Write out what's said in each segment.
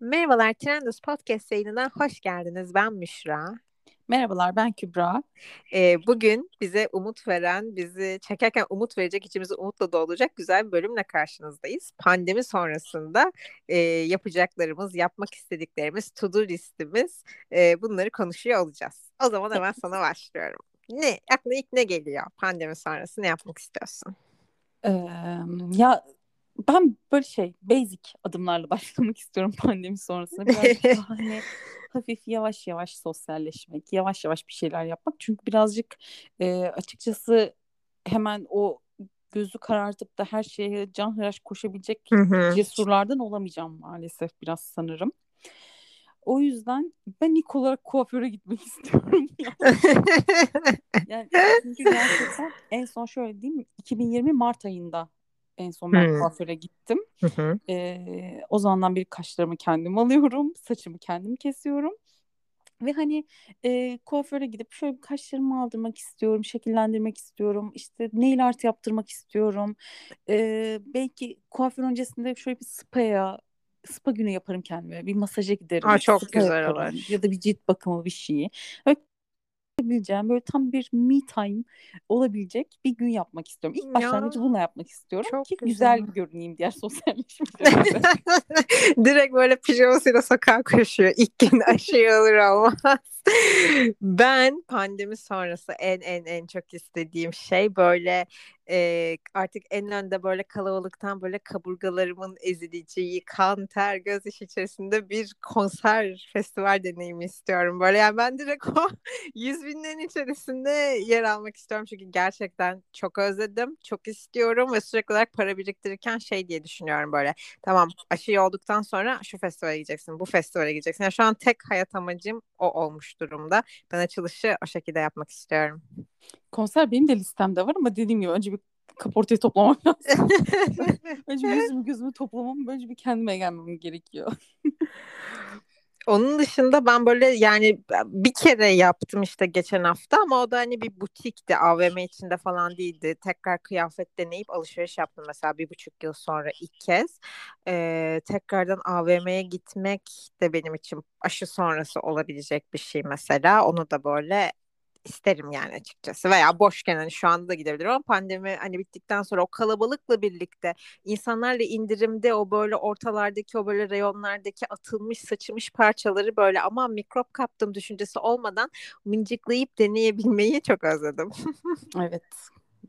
Merhabalar, Trendos Podcast yayınına hoş geldiniz. Ben Müşra. Merhabalar, ben Kübra. Ee, bugün bize umut veren, bizi çekerken umut verecek, içimizi umutla dolduracak güzel bir bölümle karşınızdayız. Pandemi sonrasında e, yapacaklarımız, yapmak istediklerimiz, to-do listimiz e, bunları konuşuyor olacağız. O zaman hemen sana başlıyorum. Ne, aklına ilk ne geliyor pandemi sonrası ne yapmak istiyorsun? Ee, ya ben böyle şey basic adımlarla başlamak istiyorum pandemi sonrasında. Biraz daha hani hafif yavaş yavaş sosyalleşmek, yavaş yavaş bir şeyler yapmak. Çünkü birazcık e, açıkçası hemen o gözü karartıp da her şeye can hıraş koşabilecek cesurlardan olamayacağım maalesef biraz sanırım. O yüzden ben ilk olarak kuaföre gitmek istiyorum. yani çünkü gerçekten en son şöyle diyeyim 2020 Mart ayında en son ben hmm. kuaföre gittim. Ee, o zamandan beri kaşlarımı kendim alıyorum. Saçımı kendim kesiyorum. Ve hani e, kuaföre gidip şöyle bir kaşlarımı aldırmak istiyorum, şekillendirmek istiyorum, işte nail art yaptırmak istiyorum. E, belki kuaför öncesinde şöyle bir spa'ya, spa günü yaparım kendime, bir masaja giderim. Aa, çok güzel olur. Ya da bir cilt bakımı bir şeyi. Böyle yapabileceğim böyle tam bir me time olabilecek bir gün yapmak istiyorum. İlk başlangıcı bununla yapmak istiyorum Çok ki güzel, güzel görüneyim diğer sosyalleşmede. Direkt böyle pijamasıyla sokağa koşuyor. İlk gün aşıyı alır olmaz. Ben pandemi sonrası en en en çok istediğim şey böyle e, artık en önde böyle kalabalıktan böyle kaburgalarımın ezileceği kan ter göz iş içerisinde bir konser festival deneyimi istiyorum. Böyle yani ben direkt o yüz binlerin içerisinde yer almak istiyorum çünkü gerçekten çok özledim, çok istiyorum ve sürekli olarak para biriktirirken şey diye düşünüyorum böyle. Tamam aşı olduktan sonra şu festivale gideceksin, bu festivale gideceksin. Yani şu an tek hayat amacım o olmuş durumda. Ben açılışı o şekilde yapmak istiyorum. Konser benim de listemde var ama dediğim gibi önce bir kaportayı toplamam lazım. önce yüzümü gözümü toplamam, önce bir kendime gelmem gerekiyor. Onun dışında ben böyle yani bir kere yaptım işte geçen hafta ama o da hani bir butikti AVM içinde falan değildi. Tekrar kıyafet deneyip alışveriş yaptım mesela bir buçuk yıl sonra ilk kez. Ee, tekrardan AVM'ye gitmek de benim için aşı sonrası olabilecek bir şey mesela. Onu da böyle isterim yani açıkçası veya boşken hani şu anda da gidebilirim ama pandemi hani bittikten sonra o kalabalıkla birlikte insanlarla indirimde o böyle ortalardaki o böyle reyonlardaki atılmış saçılmış parçaları böyle ama mikrop kaptım düşüncesi olmadan mıncıklayıp deneyebilmeyi çok özledim. evet.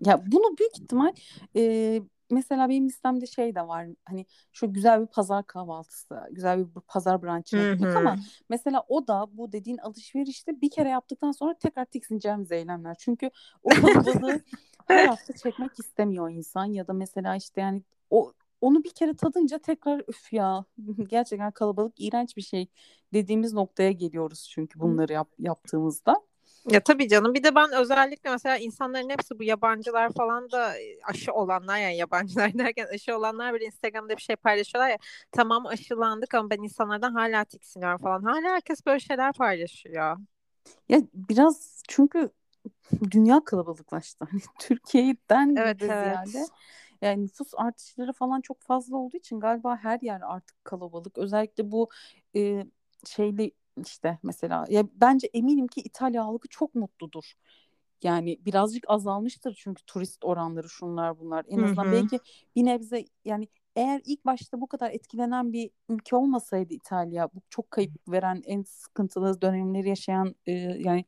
Ya bunu büyük ihtimal e, mesela benim listemde şey de var hani şu güzel bir pazar kahvaltısı, güzel bir pazar brunch'ı yapmak ama mesela o da bu dediğin alışverişte bir kere yaptıktan sonra tekrar tiksineceğimiz eylemler. Çünkü o kalabalığı her hafta çekmek istemiyor insan ya da mesela işte yani o onu bir kere tadınca tekrar üf ya gerçekten kalabalık iğrenç bir şey dediğimiz noktaya geliyoruz çünkü bunları yap, yaptığımızda. Ya tabii canım. Bir de ben özellikle mesela insanların hepsi bu yabancılar falan da aşı olanlar yani yabancılar derken aşı olanlar bir Instagram'da bir şey paylaşıyorlar ya tamam aşılandık ama ben insanlardan hala tiksiniyorum falan. Hala herkes böyle şeyler paylaşıyor. Ya biraz çünkü dünya kalabalıklaştı. Hani Türkiye'den evet, de evet. ziyade yani nüfus artışları falan çok fazla olduğu için galiba her yer artık kalabalık. Özellikle bu e, şeyli işte mesela ya bence eminim ki İtalya halkı çok mutludur. Yani birazcık azalmıştır çünkü turist oranları şunlar bunlar. En azından Hı-hı. belki bir nebze yani eğer ilk başta bu kadar etkilenen bir ülke olmasaydı İtalya, bu çok kayıp veren en sıkıntılı dönemleri yaşayan e, yani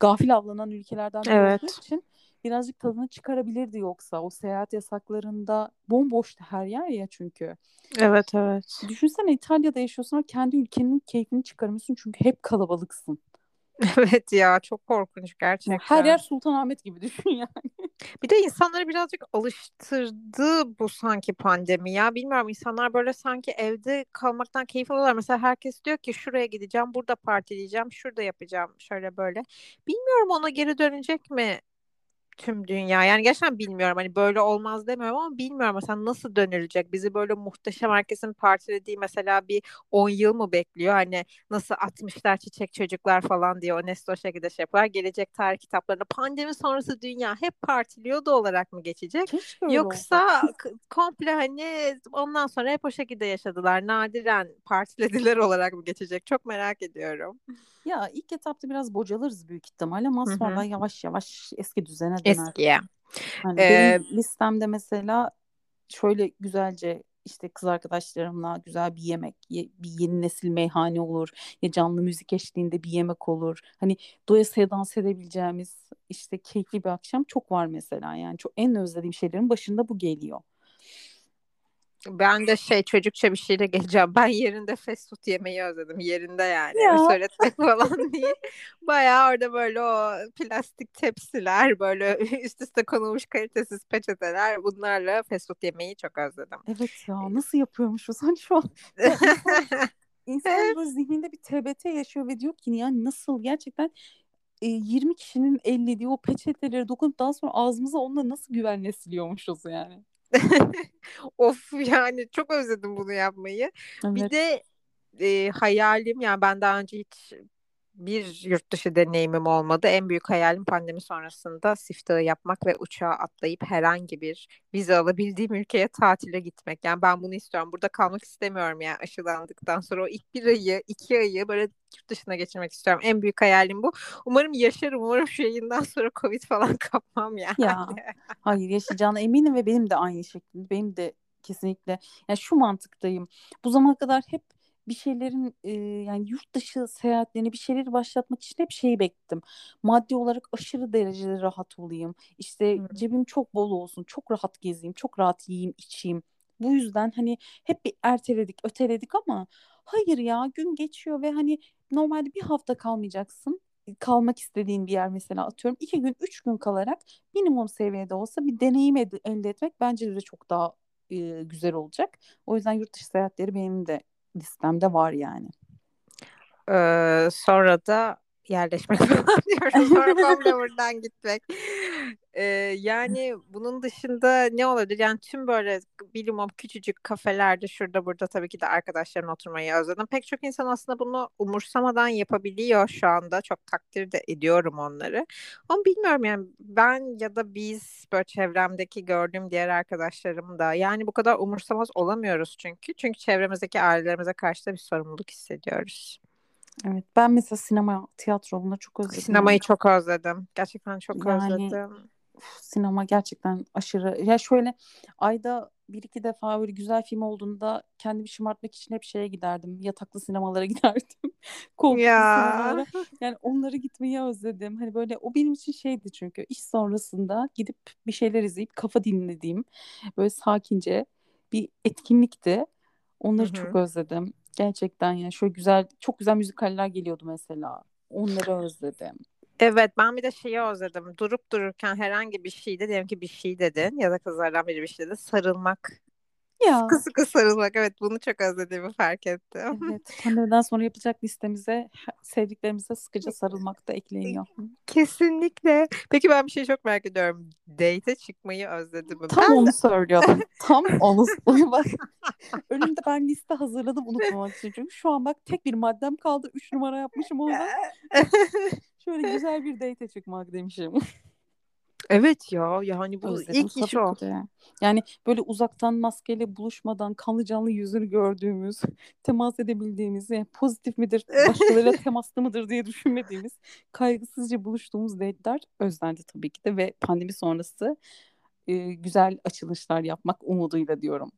gafil avlanan ülkelerden biri evet. olduğu için birazcık tadını çıkarabilirdi yoksa o seyahat yasaklarında bomboştu her yer ya çünkü. Evet evet. Düşünsene İtalya'da yaşıyorsun ama kendi ülkenin keyfini çıkarmıyorsun çünkü hep kalabalıksın. Evet ya çok korkunç gerçekten. Her yer Sultanahmet gibi düşün yani. Bir de insanları birazcık alıştırdı bu sanki pandemi ya. Bilmiyorum insanlar böyle sanki evde kalmaktan keyif alıyorlar. Mesela herkes diyor ki şuraya gideceğim, burada partileyeceğim, şurada yapacağım şöyle böyle. Bilmiyorum ona geri dönecek mi tüm dünya. Yani gerçekten bilmiyorum. Hani böyle olmaz demiyorum ama bilmiyorum mesela nasıl dönülecek? Bizi böyle muhteşem herkesin partilediği mesela bir 10 yıl mı bekliyor? Hani nasıl 60'lar çiçek çocuklar falan diye o Nestor şekilde şey yapar. Gelecek tarih kitaplarında pandemi sonrası dünya hep partiliyordu olarak mı geçecek? Yoksa komple hani ondan sonra hep o şekilde yaşadılar. Nadiren partilediler olarak mı geçecek? Çok merak ediyorum. Ya ilk etapta biraz bocalırız büyük ihtimalle ama sonra yavaş yavaş eski düzene döner. Eskiye. Hani Ee, benim listemde mesela şöyle güzelce işte kız arkadaşlarımla güzel bir yemek, ye- bir yeni nesil meyhane olur ya canlı müzik eşliğinde bir yemek olur. Hani doyasıya dans edebileceğimiz işte keyifli bir akşam çok var mesela yani çok en özlediğim şeylerin başında bu geliyor. Ben de şey çocukça bir şeyle geleceğim. Ben yerinde fast food yemeyi özledim. Yerinde yani. Ya. Söyletmek falan değil. Bayağı orada böyle o plastik tepsiler, böyle üst üste konulmuş kalitesiz peçeteler. Bunlarla fast food yemeyi çok özledim. Evet ya nasıl yapıyormuşuz hani şu an ya insan, böyle zihninde bir TBT yaşıyor ve diyor ki yani nasıl gerçekten e, 20 kişinin ellediği o peçeteleri dokunup daha sonra ağzımıza onunla nasıl güvenle siliyormuşuz yani. Of yani çok özledim bunu yapmayı. Bir Evet. de e, hayalim yani ben daha önce hiç bir yurt dışı deneyimim olmadı. En büyük hayalim pandemi sonrasında siftahı yapmak ve uçağa atlayıp herhangi bir vize alabildiğim ülkeye tatile gitmek. Yani ben bunu istiyorum. Burada kalmak istemiyorum yani aşılandıktan sonra o ilk bir ayı, iki ayı böyle yurt dışına geçirmek istiyorum. En büyük hayalim bu. Umarım yaşarım. Umarım şu yayından sonra Covid falan kapmam yani. Ya hayır yaşayacağına eminim ve benim de aynı şekilde. Benim de kesinlikle yani şu mantıktayım. Bu zamana kadar hep bir şeylerin e, yani yurt dışı seyahatlerini bir şeyleri başlatmak için hep şeyi bekledim. Maddi olarak aşırı derecede rahat olayım. İşte Hı. cebim çok bol olsun. Çok rahat gezeyim. Çok rahat yiyeyim, içeyim. Bu yüzden hani hep bir erteledik, öteledik ama hayır ya gün geçiyor ve hani normalde bir hafta kalmayacaksın. Kalmak istediğin bir yer mesela atıyorum. iki gün, üç gün kalarak minimum seviyede olsa bir deneyim ed- elde etmek bence de çok daha e, güzel olacak. O yüzden yurt dışı seyahatleri benim de listemde var yani. Ee, sonra da yerleşmek falan diyorum. Komple buradan gitmek. Ee, yani bunun dışında ne olabilir? Yani tüm böyle bilimum küçücük kafelerde şurada burada tabii ki de arkadaşlarımla oturmayı özledim. Pek çok insan aslında bunu umursamadan yapabiliyor şu anda. Çok takdir de ediyorum onları. Ama bilmiyorum yani ben ya da biz böyle çevremdeki gördüğüm diğer arkadaşlarım da yani bu kadar umursamaz olamıyoruz çünkü. Çünkü çevremizdeki ailelerimize karşı da bir sorumluluk hissediyoruz. Evet, ben mesela sinema, tiyatro bunları çok özledim. Sinemayı çok özledim. Gerçekten çok Yani özledim. Uf, sinema gerçekten aşırı. Ya şöyle ayda bir iki defa böyle güzel film olduğunda kendimi şımartmak için hep şeye giderdim. Yataklı sinemalara giderdim. Ya. sinemalara. Yani onlara gitmeyi özledim. Hani böyle o benim için şeydi çünkü iş sonrasında gidip bir şeyler izleyip kafa dinlediğim böyle sakince bir etkinlikti. Onları Hı çok özledim. Gerçekten yani şöyle güzel çok güzel müzikaller geliyordu mesela. Onları özledim. Evet ben bir de şeyi özledim. Durup dururken herhangi bir şeyde diyelim ki bir şey dedin ya da kızlardan biri bir şey dedi. Sarılmak. Ya. Sıkı sıkı sarılmak. Evet bunu çok özlediğimi fark ettim. Evet, pandemiden sonra yapacak listemize sevdiklerimize sıkıca sarılmak da ekleniyor. Kesinlikle. Peki ben bir şey çok merak ediyorum. Date'e çıkmayı özledim? Tam Ben onu söylüyordum. Tam onu bak. Önümde ben liste hazırladım unutmamak için. Çünkü şu an bak tek bir maddem kaldı. Üç numara yapmışım orada. Şöyle güzel bir date çıkmak demişim. Evet ya yani bu Özledim ilk iş o. de. Yani böyle uzaktan maskeyle buluşmadan kanlı canlı yüzünü gördüğümüz, temas edebildiğimiz, yani pozitif midir, başkalarıyla temaslı mıdır diye düşünmediğimiz, kaygısızca buluştuğumuz date'ler özlendi tabii ki de ve pandemi sonrası e, güzel açılışlar yapmak umuduyla diyorum.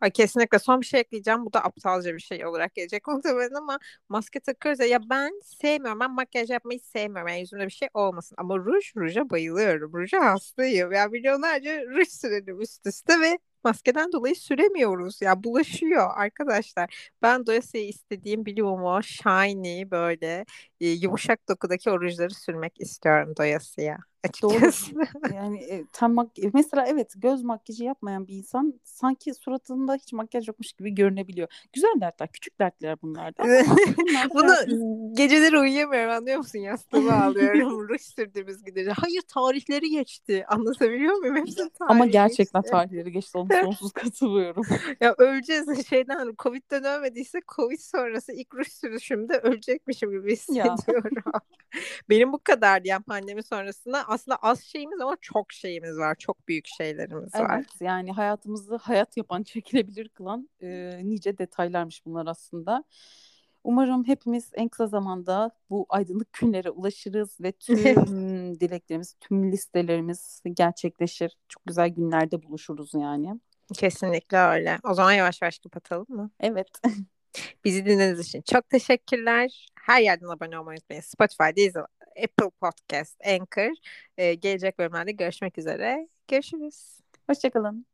Ay kesinlikle son bir şey ekleyeceğim. Bu da aptalca bir şey olarak gelecek muhtemelen ama maske takıyoruz ya. Ya ben sevmiyorum. Ben makyaj yapmayı sevmiyorum. Yani yüzümde bir şey olmasın. Ama ruj, ruja bayılıyorum. Ruja hastayım. Ya milyonlarca ruj sürerim üst üste ve maskeden dolayı süremiyoruz. Ya bulaşıyor arkadaşlar. Ben doyasıya istediğim Blumo Shiny böyle e, yumuşak dokudaki orujları sürmek istiyorum doyasıya. Açıkçası. Doğru. Yani e, tam mak mesela evet göz makyajı yapmayan bir insan sanki suratında hiç makyaj yokmuş gibi görünebiliyor. Güzel dertler, küçük dertler bunlar da. Bunu hayatımızın- geceleri uyuyamıyorum anlıyor musun? Yastığıma alıyorum. Ruj sürdüğümüz gidince. Hayır tarihleri geçti. Anlatabiliyor muyum? Hepsinin tarihi Ama gerçekten geçti. tarihleri geçti onu sonsuz katılıyorum. Ya öleceğiz şeyden Covid'den ölmediyse Covid sonrası ilk ruj sürüşümde ölecekmişim gibi hissediyorum. Benim bu kadar yani pandemi sonrasında aslında az şeyimiz ama çok şeyimiz var. Çok büyük şeylerimiz var. Evet yani hayatımızı hayat yapan, çekilebilir kılan e, nice detaylarmış bunlar aslında. Umarım hepimiz en kısa zamanda bu aydınlık günlere ulaşırız ve tüm dileklerimiz, tüm listelerimiz gerçekleşir. Çok güzel günlerde buluşuruz yani. Kesinlikle öyle. O zaman yavaş yavaş kapatalım mı? Evet. Bizi dinlediğiniz için çok teşekkürler. Her yerden abone olmayı unutmayın. Spotify, Deezer, Apple Podcast, Anchor. Ee, gelecek bölümlerde görüşmek üzere. Görüşürüz. Hoşçakalın.